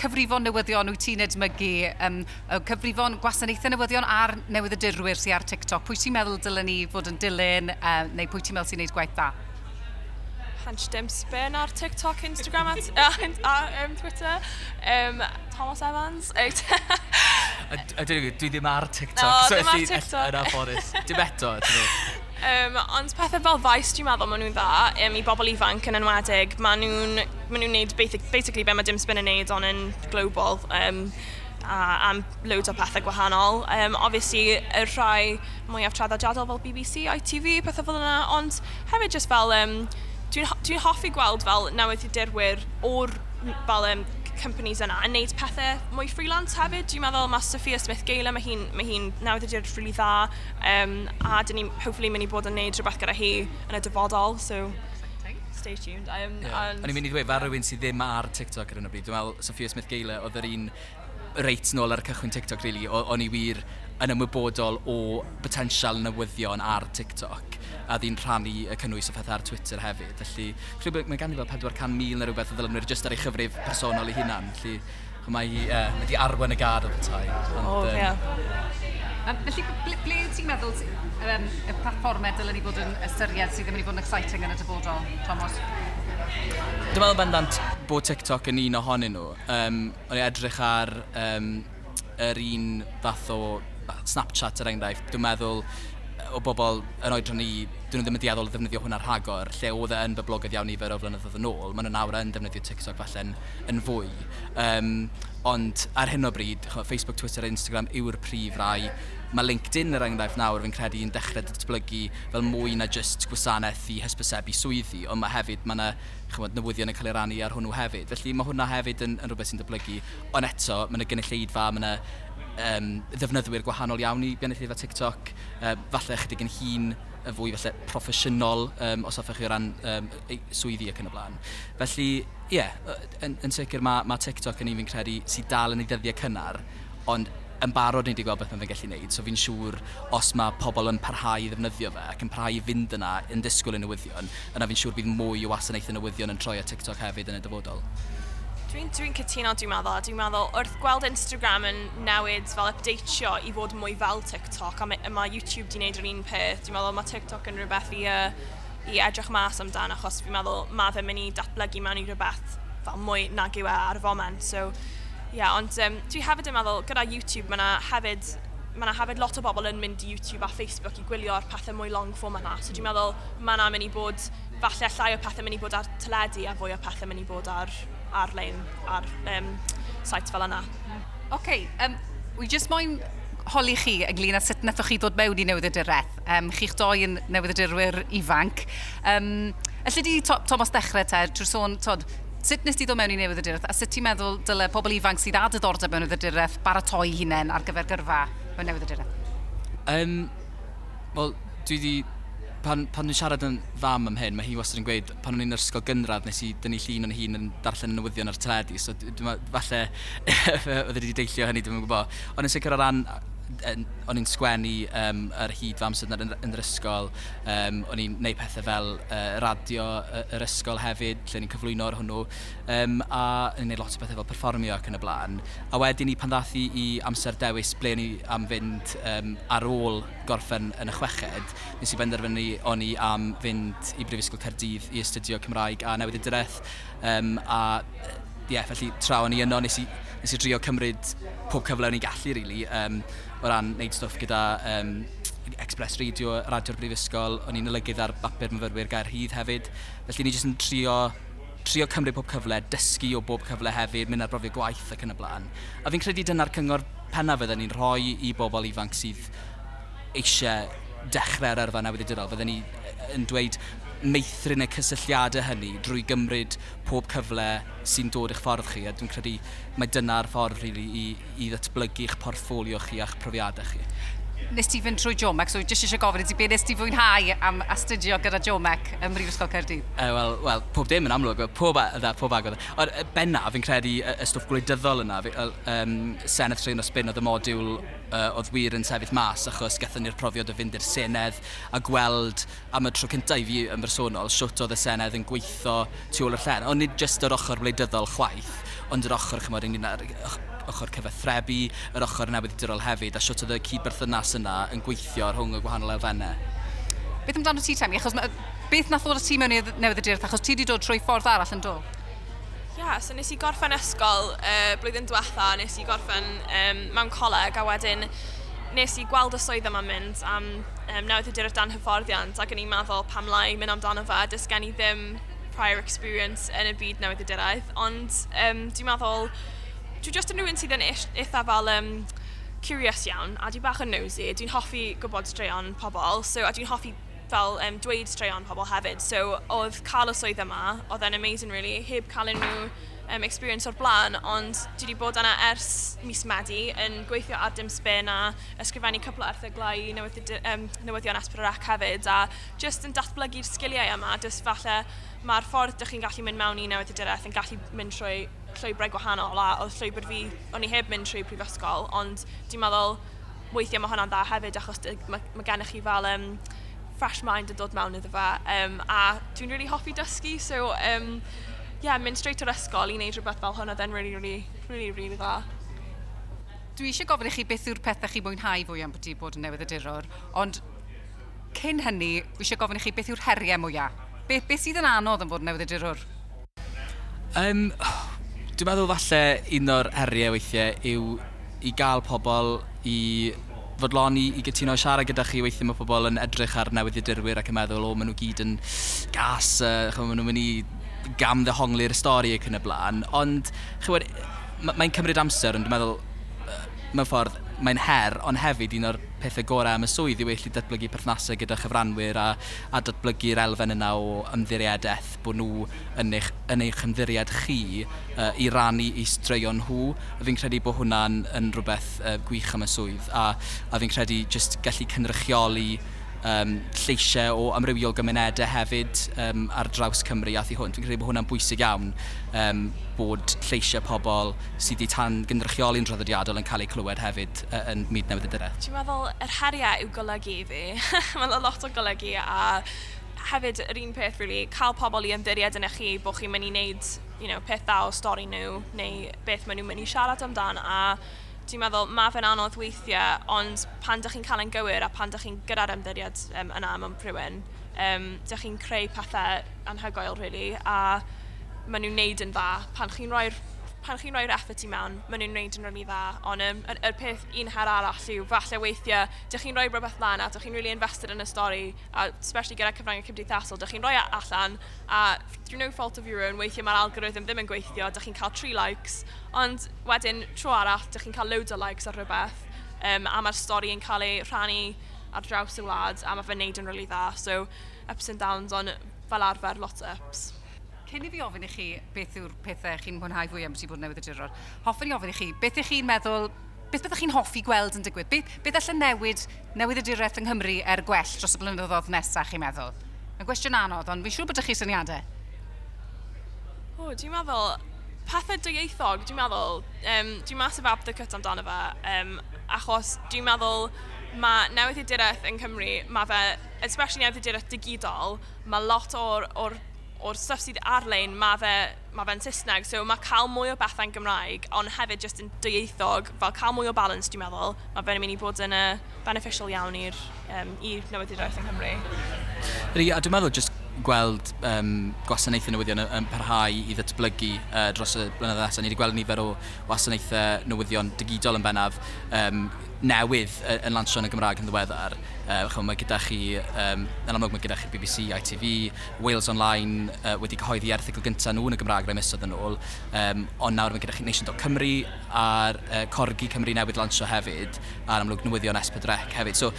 cyfrifon newyddion wyt ti'n edmygu, um, cyfrifon gwasanaethau newyddion a'r newyddydurwyr sy'n ar TikTok? Pwy ti'n meddwl dylen ni fod yn dilyn, uh, neu pwy ti'n meddwl sy'n gwneud gwaith dda? Hans Dempsbyn ar TikTok, Instagram a, a, a um, Twitter. Um, Thomas Evans. dwi, dwi ddim ar TikTok. No, so ddim ar TikTok. Yna aforus. Dim eto. Um, ond pethau fel faes dwi'n meddwl maen nhw'n dda um, i bobl ifanc yn enwedig. Maen nhw'n ma nhw neud basic, basically be mae dim spin yn neud ond yn global um, a, am loads o pethau gwahanol. Um, obviously, y rhai mwyaf traddodiadol fel BBC, ITV, pethau fel yna, ond hefyd just fel um, Dwi'n dwi hoffi gweld fel newyddiadurwyr o'r fel um, companies yna yn neud pethau mwy freelance hefyd. Dwi'n meddwl mae Sophia Smith Gale, mae hi'n hi, hi newyddiadurwyr rili really dda, um, a dyn ni'n hopefully mynd i bod yn neud rhywbeth gyda hi yn y dyfodol, so stay tuned. Um, yeah. and, O'n i'n mynd i ddweud, fel rhywun sydd ddim ar TikTok ar hyn o bryd, dwi'n meddwl Sophia Smith Gale oedd yr un reit nôl ar y cychwyn TikTok, really, o'n i wir yn ymwybodol o potensial newyddion ar TikTok a ddyn rhannu y cynnwys o phethau ar Twitter hefyd. Felly, credu mae gan i fel 400,000 neu rhywbeth o ddilynwyr jyst ar ei chyfrif personol ei hunan. Felly, mae hi uh, wedi arwen y gad o bethau. O, oh, um, um, felly, ble, ble ti'n meddwl um, y platformau dylen ni fod yn ystyried sydd ddim wedi bod yn exciting yn y dyfodol, Thomas? Dwi'n meddwl bendant bod TikTok yn un ohonyn nhw. Um, o'n i edrych ar um, yr un fath o Snapchat er enghraifft. Dwi'n meddwl o bobl yn oedran ni, dyn nhw ddim yn dieddol o ddefnyddio hwnna rhagor, lle oedd e yn boblogaidd iawn nifer o flynyddoedd yn ôl, maen nhw nawr yn defnyddio TikTok falle yn fwy. Um, ond ar hyn o bryd, Facebook, Twitter, Instagram yw'r prif rai. Mae LinkedIn yr enghraifft nawr fi'n credu yn dechrau datblygu fel mwy na just gwasanaeth i hysbysebu swyddi, ond mae hefyd mae yna chymod, newyddion yn cael ei rannu ar hwnnw hefyd. Felly mae hwnna hefyd yn, yn rhywbeth sy'n datblygu, ond eto mae yna gynulleidfa, mae yna um, ddefnyddwyr gwahanol iawn i bianethydfa TikTok. Um, falle chydig yn hun y fwy falle proffesiynol um, os hoffech chi o ran um, swyddi ac yn y blaen. Felly, ie, yeah, yn, yn sicr mae, mae TikTok yn un fi'n credu sydd dal yn ei ddyddiau cynnar, ond yn barod ni wedi gweld beth mae'n gallu gwneud, so fi'n siŵr os mae pobl yn parhau i ddefnyddio fe ac yn parhau i fynd yna yn disgwyl y newyddion, yna fi'n siŵr bydd mwy o wasanaethau newyddion yn troi at TikTok hefyd yn y dyfodol. Dwi'n dwi, cytuno, dwi'n meddwl. Dwi'n meddwl wrth gweld Instagram yn newid fel updateio i fod mwy fel TikTok, a mae, ma YouTube di wneud yr un peth, dwi'n meddwl mae TikTok yn rhywbeth i, uh, i edrych mas amdano, achos dwi'n meddwl mae fe'n mynd i datblygu mewn i rhywbeth fel mwy nag yw e ar y foment. So, yeah, ond um, dwi hefyd yn meddwl, gyda YouTube, mae yna hefyd mae yna hefyd lot o bobl yn mynd i YouTube a Facebook i gwylio'r pethau mwy long form yna. So dwi'n meddwl mae yna mynd i bod, falle llai o pethau mynd i bod ar teledu a fwy o pethau mynd i bod ar ar-lein ar um, site fel yna. OK, um, wy jyst moyn holi chi ynglyn â sut nathoch chi ddod mewn i newyddiadureth. Um, chi'ch doi yn newyddiadurwyr ifanc. Um, Elly di, to, Thomas, dechrau te, trwy sôn, tod, sut nes ti ddod mewn i newyddiadureth a sut ti'n meddwl dyle pobl ifanc sydd â diddordeb mewn newyddiadureth baratoi hunain ar gyfer gyrfa mewn newyddiadureth? Um, Wel, dwi wedi pan, pan dwi'n siarad yn fam am hyn, mae hi wastad yn gweud, pan o'n i'n ysgol gynradd, nes i dynnu llun o'n hun yn darllen y newyddion ar teledu, so dwi'n falle, oedd e wedi deillio hynny, dwi'n gwybod. Ond yn sicr o ran o'n i'n sgwennu um, ar hyd fy amser yn, yn yr ysgol. Um, o'n i'n gwneud pethau fel uh, radio uh, yr ysgol hefyd, lle ni'n cyflwyno ar hwnnw. Um, a o'n i'n gwneud lot o bethau fel performio ac yn y blaen. A wedyn ni pan ddathu i amser dewis ble ni am fynd um, ar ôl gorffen yn y chweched, nes i benderfynu o'n i am fynd i Brifysgol Cerdydd i astudio Cymraeg a newid y dyreth. Um, a ie, yeah, felly tra o'n i yno, nes i, nes i drio cymryd pob cyfle o'n i'n gallu, really. Um, o ran wneud stwff gyda um, Express Radio, Radio'r Brifysgol, o'n i'n olygydd ar bapur myfyrwyr gair hydd hefyd. Felly ni jyst yn trio trio cymryd pob cyfle, dysgu o bob cyfle hefyd, mynd ar brofio gwaith ac yn y blaen. A fi'n credu dyna'r cyngor penna fydden ni'n rhoi i bobl ifanc sydd eisiau dechrau'r yrfa newyddiadurol. Fydden ni yn dweud, meithrin y cysylltiadau hynny drwy gymryd pob cyfle sy'n dod i'ch ffordd chi a dwi'n credu mae dyna'r ffordd rili really, i, i ddatblygu eich portffolio chi a'ch profiadau chi nes ti fynd trwy Jomec, so jyst eisiau gofyn, i ti be nes ti fwynhau am astudio gyda Jomec ym Mhrifysgol Caerdydd? Uh, Wel, well, pob dim yn amlwg, pob, dda, pob agor. Ond benna, fi'n credu y, y stwff gwleidyddol yna, fi, um, Senedd Trin o Spin oedd y modiwl uh, oedd wir yn sefydd mas, achos gethon ni'r profiad o fynd i'r Senedd a gweld am y tro cyntaf i fi yn bersonol siwt oedd y Senedd yn gweithio tu ôl y llen. Ond nid jyst yr ochr wleidyddol chwaith, ond yr ochr chymod, ochr cyfathrebu, yr ochr newyddiadurol hefyd, a siwt oedd y cydberthynas yna yn gweithio rhwng y gwahanol elfennau. Beth amdano ti, Temi? Achos beth nath ddod y ti mewn i'r newyddiadurol, achos ti wedi dod trwy ffordd arall yn dod? Ia, yeah, so nes i gorffen ysgol uh, blwyddyn diwetha, nes i gorffen um, mewn coleg, a wedyn nes i gweld y swydd yma mynd am um, newyddiadurth dan hyfforddiant, ac yn i'n meddwl pam lai mynd amdano fe, dys gen i ddim prior experience yn y byd newyddiaduraeth, ond um, dwi'n meddwl dwi just yn rhywun sydd yn eitha fel um, curious iawn, a dwi'n bach yn nosy. Dwi'n hoffi gwybod straeon pobl, so, a dwi'n hoffi fel um, dweud straeon pobl hefyd. So, oedd cael y swydd yma, oedd e'n amazing, really, heb cael unrhyw um, experience o'r blaen, ond dwi wedi bod yna ers mis Medi yn gweithio ar dim spin a ysgrifennu cwpl o erthyglau i newyddion, um, newyddion Esperorac hefyd a just yn datblygu'r sgiliau yma, just falle mae'r ffordd ydych chi'n gallu mynd mewn i newyddion yn gallu mynd trwy llwybrau gwahanol a oedd llwybr fi, o'n i heb mynd trwy prifysgol, ond dwi'n meddwl weithiau mae hwnna'n dda hefyd achos mae, mae gennych chi fel um, fresh mind yn dod mewn iddo fe. Um, a dwi'n really hoffi dysgu, so um, yeah, mynd straight o'r ysgol i wneud rhywbeth fel hwnna, then really, really, really, really dda. Dwi eisiau gofyn i chi beth yw'r pethau chi mwynhau fwy am bod i bod yn newyddydurwr, ond cyn hynny, dwi eisiau gofyn i chi beth yw'r heriau mwyaf. Be, beth sydd yn anodd yn bod yn newyddydurwr? Um, Dwi'n meddwl falle un o'r heriau weithiau yw i gael pobl i fodloni i gytuno siarad gyda chi. Weithiau mae pobl yn edrych ar newyddiadurwyr ac yn meddwl o maen nhw gyd yn gas, uh, maen nhw'n mynd i gam ddehongli'r stori ac yn y blaen. Ond chywed mae'n cymryd amser ond dwi'n meddwl mewn ffordd mae'n her, ond hefyd un o'r pethau gorau am y swydd i eich datblygu perthnasau gyda chyfranwyr a, a datblygu'r elfen yna o ymddiriadaeth bod nhw yn eich, yn eich ymddiriad chi uh, i rannu i straeon nhw. A fi'n credu bod hwnna'n yn rhywbeth uh, gwych am y swydd a, a fi'n credu just gallu cynrychioli um, lleisiau o amrywiol gymunedau hefyd um, ar draws Cymru a thi hwn. Dwi'n credu bod hwnna'n bwysig iawn um, bod lleisiau pobl sydd wedi tan gynrychioli'n draddodiadol yn cael eu clywed hefyd uh, yn myd newydd y dyrau. Dwi'n meddwl, yr heriau yw golygu i fi. Mae'n lot o golygu a hefyd yr un peth, really, cael pobl i ymddiried yn eich chi bod chi'n mynd i wneud you know, peth dda o stori nhw neu beth maen nhw'n mynd i siarad amdan a Dwi'n meddwl, mae fe'n anodd weithiau, ond pan da chi'n cael ein gywir a pan da chi'n gyda'r ymddyriad um, yna mewn rhywun, um, da chi'n creu pethau anhygoel, really, a maen nhw'n neud yn dda. Pan chi'n rhoi'r pan chi'n rhoi'r effort i mewn, maen nhw'n gwneud yn rili dda. Ond um, y, y peth un her arall yw, falle weithiau, dych chi'n rhoi rhywbeth lan a dych chi'n really invested yn y stori, a especially gyda cyfrangau cymdeithasol, dych chi'n rhoi e allan, a through no fault of your own, weithiau mae'r algorithm ddim yn gweithio, dych chi'n cael tri likes, ond wedyn tro arall, dych chi'n cael loads o likes ar rhywbeth, um, a mae'r stori yn cael ei rhannu ar draws y wlad, a mae fe'n neud yn rili really dda. So, ups and downs, ond fel arfer, lot of ups cyn i fi ofyn i chi beth yw'r pethau chi'n mwynhau fwy am sy'n bod newydd y diror, hoffwn i ofyn i chi, beth ych chi'n meddwl, beth byddwch chi'n hoffi gweld yn digwydd? Beth, beth allan newid, newydd y direth yng Nghymru er gwell dros y blynyddoedd nesaf, chi'n meddwl? Mae'n gwestiwn anodd, ond fi'n siŵr bod ych chi syniadau. O, dwi'n meddwl, pethau dwyieithog, dwi'n meddwl, um, dwi'n masif abdicate amdano fe, um, achos dwi'n meddwl mae newyddiadureth yn Cymru, mae fe, especially newyddiadureth digidol, mae lot o'r, or o'r stuff sydd ar-lein, mae fe, ma fe'n Saesneg, so mae cael mwy o bethau'n Gymraeg, ond hefyd just yn dieithog, fel cael mwy o balance, dwi'n meddwl, mae fe'n mynd i bod yn uh, beneficial iawn i'r um, i newyddiaeth yng Nghymru. Ydy, a dwi'n meddwl just gweld um, gwasanaethau newyddion yn parhau i ddatblygu uh, dros y blynyddoedd nesaf. Ni wedi gweld nifer o wasanaethau newyddion digidol yn bennaf um, newydd yn lansio yn y Gymraeg yn ddiweddar. Uh, e, mae gyda chi, um, yn amlwg mae gyda chi BBC, ITV, Wales Online uh, wedi cyhoeddi erthigl gyntaf nhw yn y Gymraeg rai misoedd yn ôl. Um, ond nawr mae gyda chi Nation.Cymru a'r uh, Corgi Cymru newydd lansio hefyd, a'r amlwg newyddion Esbydrec hefyd. So,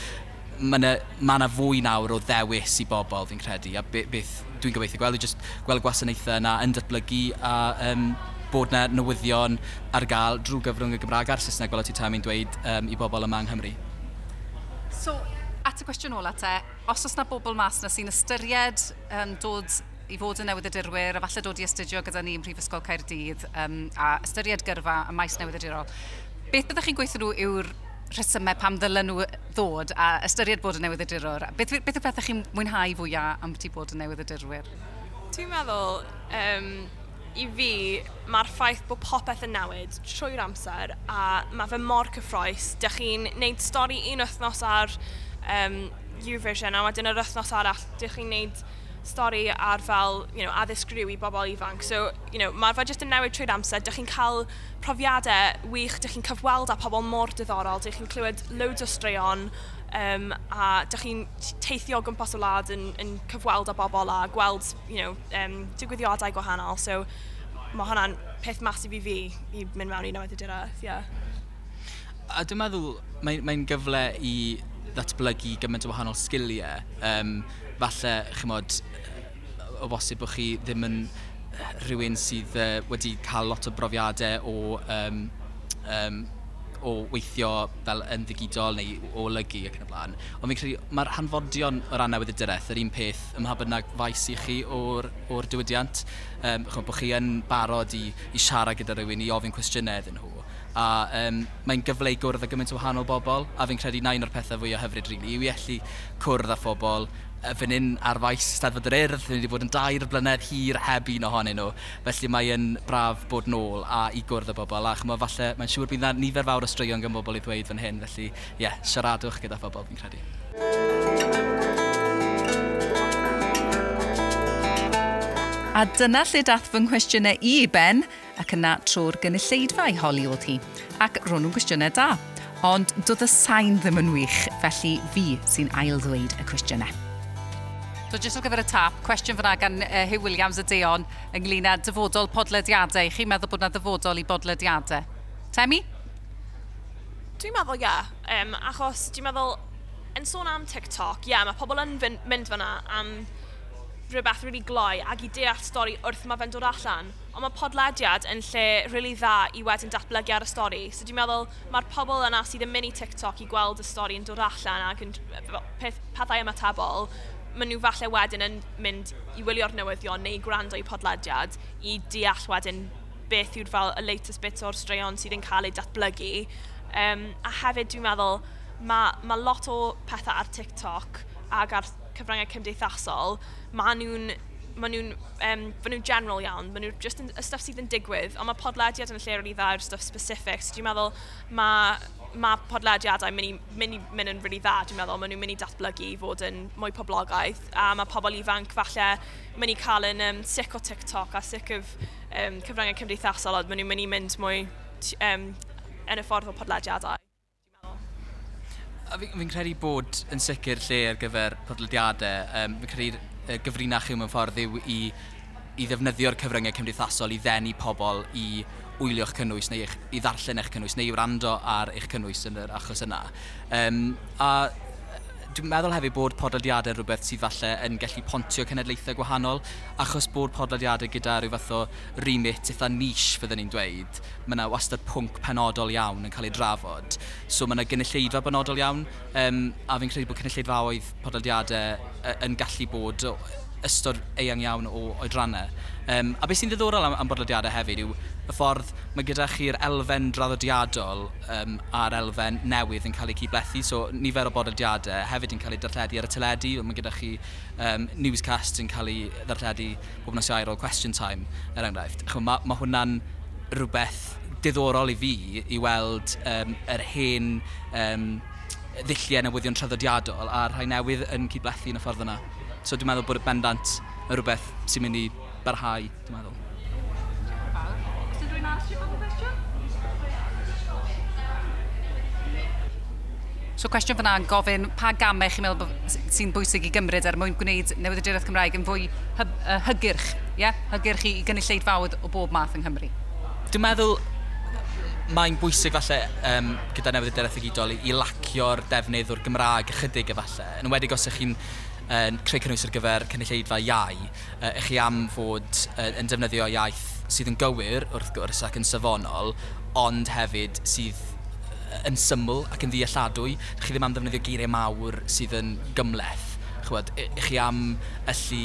mae yna ma fwy nawr o ddewis i bobl fi'n credu a beth dwi'n gobeithio gweld yw just gweld gwasanaethau yna yn datblygu a um, bod na newyddion ar gael drwy gyfrwng y Gymraeg a'r Saesneg fel o ti tam i'n dweud um, i bobl yma yng Nghymru? So, at y cwestiwn ola te, os oes na bobl mas na sy'n ystyried um, dod i fod yn newyddiadurwyr a falle dod i astudio gyda ni ym Mhrifysgol Caerdydd um, a ystyried gyrfa y maes newyddiadurol, beth byddwch chi'n gweithio nhw yw'r rhesymau pam ddylen nhw ddod a ystyried bod yn newyddiadurwr? Beth, beth yw'r pethau chi'n mwynhau fwyaf am ti bod yn newyddiadurwyr? Dwi'n meddwl, um, i fi, mae'r ffaith bod popeth yn newid trwy'r amser a mae fe mor cyffroes. Dych chi'n neud stori un wythnos ar um, Eurovision a wedyn yr wythnos arall, dych chi'n neud stori ar fel, you know, addysg rhyw i bobl ifanc. So, you know, mae'r fe jyst yn newid trwy'r amser. Dych chi'n cael profiadau wych, dych chi'n cyfweld â pobl mor diddorol, dych chi'n clywed loads o straeon, um, a dych chi'n teithio gwmpas o lad yn, yn cyfweld â bobl a gweld, you know, um, digwyddiadau gwahanol. So, mae hwnna'n peth masif i fi i mynd mewn i newyddiadurau, yeah. A dwi'n meddwl mae'n mae gyfle i ddatblygu gymaint o wahanol sgiliau. Um, falle, chymod, o bosib bod chi ddim yn rhywun sydd uh, wedi cael lot o brofiadau o, um, um, o weithio fel yn ddigidol neu o lygu ac yn y blaen. Ond fi'n credu mae'r hanfodion o ran newyddiadureth yr un peth ym mha bynnag faes i chi o'r, or diwydiant. Um, chymod, bod chi yn barod i, i siarad gyda rhywun i ofyn cwestiynau iddyn nhw. A um, mae'n gyfle i gwrdd â gymaint o wahanol bobl a fi'n credu nain o'r pethau fwy o hyfryd rili really, yw i allu cwrdd â phobl fan hyn ar faes Steddfod yr Urdd. Ni wedi bod yn dair blynedd hir heb un ohonyn nhw. Felly mae'n braf bod nôl a i gwrdd y bobl. A chymo, falle, mae'n siŵr bydd na nifer fawr o straeon gan bobl i ddweud fan hyn. Felly, ie, yeah, siaradwch gyda phobl, fi'n credu. A dyna lle dath fy nghwestiynau i, Ben, ac yna tro'r gynulleidfa i holi oedd hi, ac ro'n nhw'n gwestiynau da. Ond doedd y sain ddim yn wych, felly fi sy'n ail ddweud y cwestiynau. So jyst ar gyfer y tap, cwestiwn fyna gan uh, Hugh Williams y Deon ynglyn â dyfodol podlediadau. Chi'n meddwl bod yna dyfodol i bodlediadau? Temi? Dwi'n meddwl, ie. Yeah. Um, achos dwi'n meddwl, yn sôn am TikTok, ie, yeah, mae pobl yn mynd fyna am rhywbeth really gloi ac i deall stori wrth mae fe'n dod allan. Ond mae podlediad yn lle really dda i wedyn datblygu ar y stori. So dwi'n meddwl mae'r pobl yna sydd yn mynd i TikTok i gweld y stori yn dod allan ac yn peth, pethau ymatebol maen nhw falle wedyn yn mynd i wylio'r newyddion neu gwrando i podlediad i deall wedyn beth yw'r fel y latest bits o'r straeon sydd yn cael ei datblygu. Um, a hefyd dwi'n meddwl, mae ma lot o pethau ar TikTok ac ar cyfryngau cymdeithasol, maen nhw'n ma nhw'n um, nhw general iawn, maen nhw'n just yn, y stuff sydd yn digwydd, ond mae podlediad yn lle rili dda yw'r stuff specific, so dwi'n meddwl mae mae podlediadau mynd i, mynd, i, mynd yn really dda, dwi'n meddwl. Maen nhw'n mynd i datblygu i fod yn mwy poblogaeth. A mae pobl ifanc falle mynd i cael yn um, sic o TikTok a sic o um, cyfryngau cymdeithasol. Maen nhw'n mynd i mynd mwy um, yn y ffordd o podlediadau. Fi'n fi credu bod yn sicr lle ar gyfer podlediadau, um, fi'n credu gyfrinach yw mewn ffordd yw i i ddefnyddio'r cyfryngau cymdeithasol i ddenu pobl i wylio'ch cynnwys neu eich, i ddarllen eich cynnwys neu i wrando ar eich cynnwys yn yr achos yna. Um, a dwi'n meddwl hefyd bod podlediadau rhywbeth sydd falle yn gallu pontio cenedlaethau gwahanol, achos bod podlediadau gyda rhyw fath o remit eitha niche, fyddwn ni'n dweud, mae yna wastad pwnc penodol iawn yn cael ei drafod. So mae yna gynulleidfa benodol iawn, um, a fi'n credu bod cynulleidfaoedd podlediadau yn gallu bod ystod eang iawn o oedrannau. Um, a beth sy'n ddiddorol am, am bodlediadau hefyd yw y ffordd mae gyda chi'r elfen draddodiadol um, a'r elfen newydd yn cael ei cyblethu. So nifer o bodlediadau hefyd yn cael ei darlledu ar y teledu. Mae gyda chi um, newscast yn cael ei darlledu bob nos iawn o question time, er enghraifft. Mae ma hwnna'n rhywbeth diddorol i fi i weld um, yr hen um, ddulliau newyddion traddodiadol a rhai newydd yn cydblethu yn y ffordd yna. So dwi'n meddwl bod y bendant yn rhywbeth sy'n mynd i barhau, dwi'n meddwl. So cwestiwn fyna yn gofyn pa gamau chi'n meddwl sy'n bwysig i gymryd er mwyn gwneud newyddiadureth Cymraeg yn fwy hy uh, hygyrch, ie? Yeah? Hygyrch i gynulleid fawd o bob math yng Nghymru. Dwi'n meddwl mae'n bwysig falle um, gyda newyddiadureth gydol i, i lacio'r defnydd o'r Gymraeg ychydig efallai. Yn wedi os ych chi'n uh, creu cynnwys ar gyfer cynulleidfa iau, uh, ych chi am fod uh, yn defnyddio iaith sydd yn gywir wrth gwrs ac yn safonol, ond hefyd sydd yn syml ac yn ddealladwy. Chi ddim am ddefnyddio geiriau mawr sydd yn gymleth. Chwbod, ych chi am allu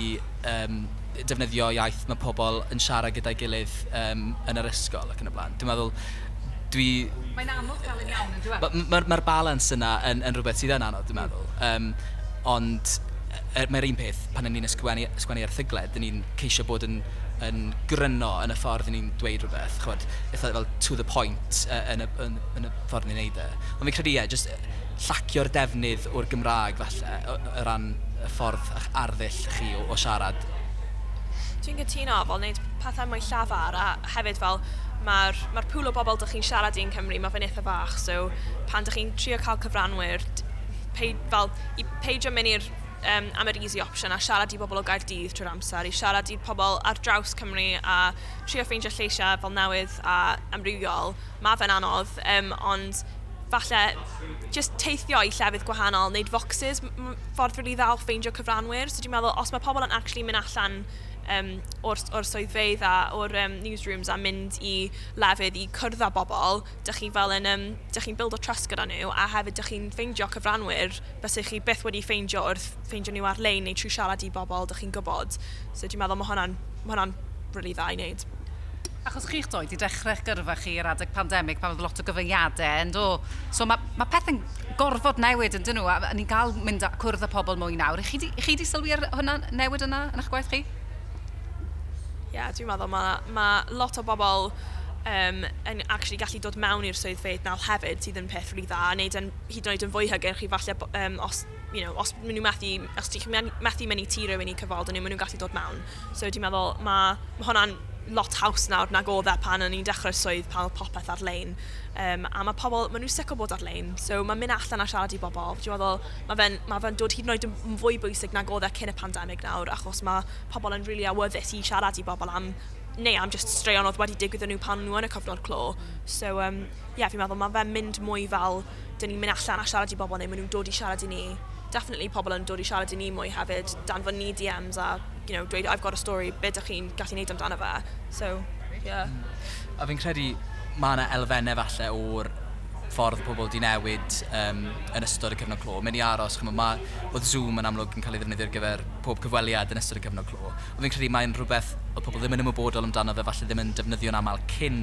um, defnyddio iaith mae pobl yn siarad gyda'i gilydd um, yn yr ysgol ac yn y blaen. Dwi'n meddwl, dwi... Mae'n anodd gael yn iawn, yn dweud. Mae'r ma, ma, ma balans yna yn, yn rhywbeth sydd yn anodd, dwi'n meddwl. Um, ond er, mae'r un peth pan ni'n ysgwennu, ysgwennu erthyglau, dyn ni'n ceisio bod yn, yn gryno yn y ffordd ni'n dweud rhywbeth, chwod, eitha fel to the point uh, yn, y, yn, yn, y ffordd ni'n neud e. Ond fi'n credu, ie, just llacio'r defnydd o'r Gymraeg falle, o ran y ffordd a'ch arddull chi o, o siarad. Dwi'n gytuno, fel wneud pethau mwy llafar a hefyd fel mae'r ma pŵl o bobl dych chi'n siarad i'n Cymru, mae fe'n eitha bach, so pan dych chi'n trio cael cyfranwyr, peid, fel, i peidio mynd i'r um, am yr easy option a siarad i bobl o Gaerdydd trwy'r amser, i siarad i pobl ar draws Cymru a trio ffeindio lleisiau fel newydd a amrywiol. Mae fe'n anodd, um, ond falle just teithio i llefydd gwahanol, wneud foxes, ffordd rili really dda o ffeindio cyfranwyr. So dwi'n meddwl, os mae pobl yn actually mynd allan um, o'r, or swyddfeidd a o'r um, newsrooms a mynd i lefydd i cwrdd â bobl, dych chi fel yn, um, dych chi'n build o trust gyda nhw a hefyd dych chi'n ffeindio cyfranwyr bys chi byth wedi ffeindio wrth ffeindio nhw ar-lein neu trwy siarad i bobl dych chi'n gwybod. So dwi'n meddwl mae hwnna'n ma hwnna really dda i wneud. Achos chi'ch doi, i dechrau'ch gyrfa chi i'r adeg pandemig pan oedd lot o gyfyngiadau, ynddo? So mae ma pethau'n gorfod newid yn dyn nhw, a ni'n cael mynd a cwrdd â pobl mwy nawr. Chi di, chi di sylwi ar hwnna, newid yna yn eich gwaith chi? Yeah, dwi'n meddwl mae ma lot o bobl um, yn actually gallu dod mewn i'r swydd feddnal hefyd sydd yn peth rili dda, a neud yn, hyd yn oed yn fwy hygyrch i falle um, os, you know, os maen nhw methu, os ti'n methu mynd i tiro i ni maen nhw'n gallu dod mewn. So dwi'n meddwl mae ma hwnna'n lot haws nawr nag oedd e pan o'n i'n dechrau'r swydd pan oedd popeth ar-lein. Um, a mae pobl, maen nhw'n sicr bod ar-lein, so mae'n mynd allan a siarad i bobl. Dwi'n meddwl, mae fe'n ma fe dod hyd yn oed yn fwy bwysig nag oedd e cyn y pandemig nawr, achos mae pobl yn rili really awyddus i siarad i bobl am neu am just straeon oedd wedi digwydd yn nhw pan nhw yn y cyfnod clo. So, um, yeah, fi'n meddwl, mae fe'n mynd mwy fel, dyn ni'n mynd allan a siarad i bobl neu maen nhw'n dod i siarad i ni definitely pobl yn dod i siarad i ni mwy hefyd, danfon ni DMs a you know, dweud I've got a story, be ydych chi'n gallu neud amdano fe. So, yeah. A fi'n credu mae yna elfennau falle o'r ffordd pobl di newid um, yn ystod y cyfnod clo. Mynd i aros, chymod, ma, oedd Zoom yn amlwg yn cael ei ddefnyddio ar gyfer pob cyfweliad yn ystod y cyfnod clo. Ond fi'n credu mae'n rhywbeth oedd pobl ddim yn ymwybodol amdano fe, falle ddim yn defnyddio'n aml cyn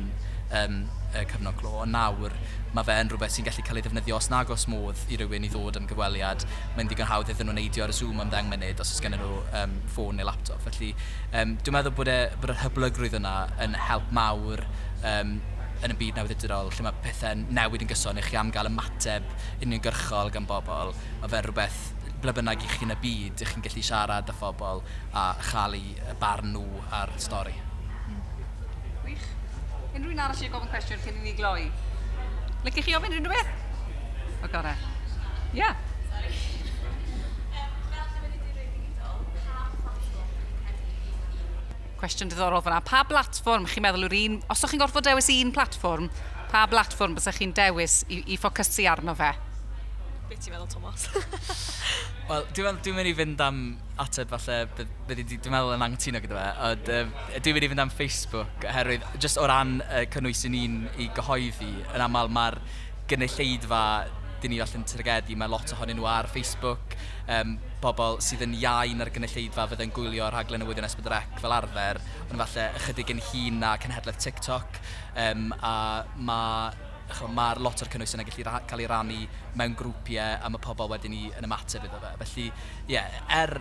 um, uh, cyfnod glo, ond nawr mae fe'n rhywbeth sy'n gallu cael ei ddefnyddio os nag os modd i rywun i ddod am gyfweliad, mae'n digon hawdd iddyn nhw'n neidio ar y Zoom am 10 munud os oes gen nhw um, ffôn neu laptop. Felly um, dwi'n meddwl bod, e, bod y hyblygrwydd yna yn help mawr um, yn y byd newyddiadurol lle mae pethau'n newid yn gyson i chi am gael ymateb uniongyrchol gan bobl. Mae fe'n rhywbeth ble bynnag i chi yn y byd, ych chi'n gallu siarad â phobl a chael eu barn nhw ar stori. Unrhyw un arall sy'n gofyn cwestiwn cyn i ni gloi? Lycech chi ofyn unrhyw beth? O gore. Ia. Yeah. Cwestiwn diddorol fyna. Pa blatfform chi'n meddwl yw'r un... Os o'ch chi'n gorfod dewis un platfform, pa blatfform bysach chi'n dewis i, i ffocysu arno fe? Be ti'n meddwl, Thomas? Wel, dwi'n dwi mynd i fynd am ateb falle, byddi dwi'n meddwl yn anghytuno gyda fe, ond um, dwi'n mynd i fynd am Facebook, oherwydd, just o ran uh, cynnwys yn un i gyhoeddi, yn aml mae'r gynulleidfa dyn ni allan tyrgedi, mae lot ohonyn nhw ar Facebook, um, bobl sydd yn iain ar gynulleidfa fydd yn gwylio rhaglen y wydion Esbydrec fel arfer, ond falle ychydig yn hun na cenhedlaeth TikTok, um, a mae mae'r lot o'r cynnwys yna gallu cael ei rannu mewn grwpiau a mae pobl wedyn ni yn ymateb iddo fe. Felly, ie, yeah, er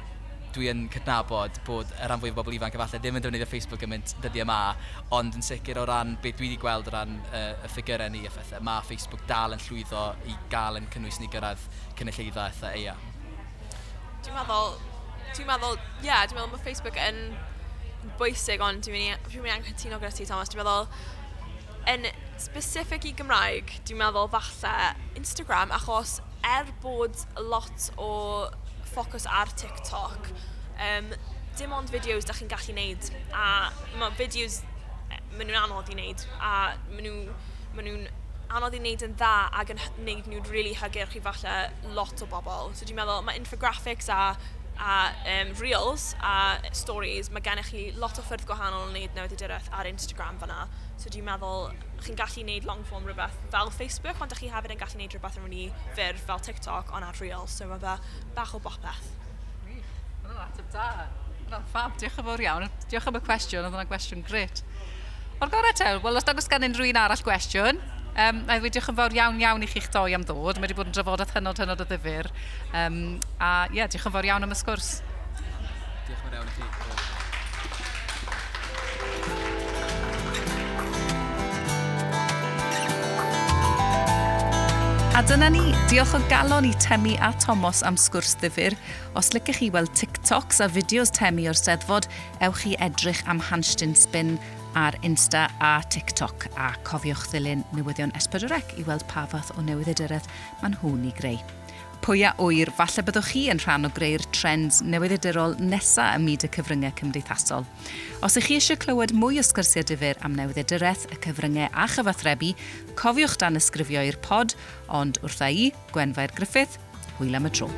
dwi yn cydnabod bod y rhan fwyaf o bobl ifanc efallai ddim yn defnyddio Facebook yn mynd dyddi yma, ond yn sicr o ran beth dwi wedi gweld o ran uh, y ffigurau ni a phethau, mae Facebook dal yn llwyddo i gael yn cynnwys ni gyrraedd cynulleidfa eitha eia. Dwi'n meddwl, dwi'n meddwl, ie, yeah, dwi'n meddwl mae Facebook yn bwysig, ond dwi'n mynd i, dwi i anghytuno gyda ti, Thomas. Dwi'n meddwl, yn specific i Gymraeg, dwi'n meddwl falle Instagram, achos er bod lot o ffocws ar TikTok, um, dim ond fideos da chi'n gallu neud, a mae fideos, e, maen nhw'n anodd i neud, a maen nhw'n ma nhw anodd i wneud yn dda ac yn wneud nhw'n really hygyrch i falle lot o bobl. So dwi'n meddwl mae infographics a a um, reels a stories, mae gennych chi lot o ffyrdd gwahanol o wneud newyddiadureth ar Instagram fanna. So dwi'n meddwl, chi'n gallu wneud long form rhywbeth fel Facebook, ond ydych chi hefyd yn gallu wneud rhywbeth yn rhywun i ffyrdd fel TikTok ond ar reels, so mae fe bach o bopeth. Mae'n ateb da. Mae'n fab, diolch yn fawr iawn. Diolch am y cwestiwn, oedd yna gwestiwn gret. O'r gorau tew, wel os dangos gan unrhyw un arall gwestiwn, Um, a diolch yn fawr iawn iawn i chi'ch doi am ddod. Mae wedi bod yn drafodaeth hynod hynod o ddifur. Um, a ie, yeah, diolch yn fawr iawn am y sgwrs. Diolch yn fawr iawn i chi. A dyna ni, diolch o galon i Temi a Thomas am sgwrs ddifur. Os lycech chi weld TikToks a fideos Temi o'r Steddfod, ewch i edrych am Hanstin Spin ar Insta a TikTok a cofiwch ddilyn newyddion S4C i weld pa fath o newyddiaduredd maen nhw'n ei greu. Pwy a wyr, falle byddwch chi yn rhan o greu'r trends newyddiadurol nesaf ym myd y cyfryngau cymdeithasol. Os ych chi eisiau clywed mwy o sgyrsiau difyr am newyddiadureth, y cyfryngau a chyfathrebu, cofiwch dan ysgrifio i'r pod, ond wrtha i, Gwenfair Griffith, hwyl am y tro.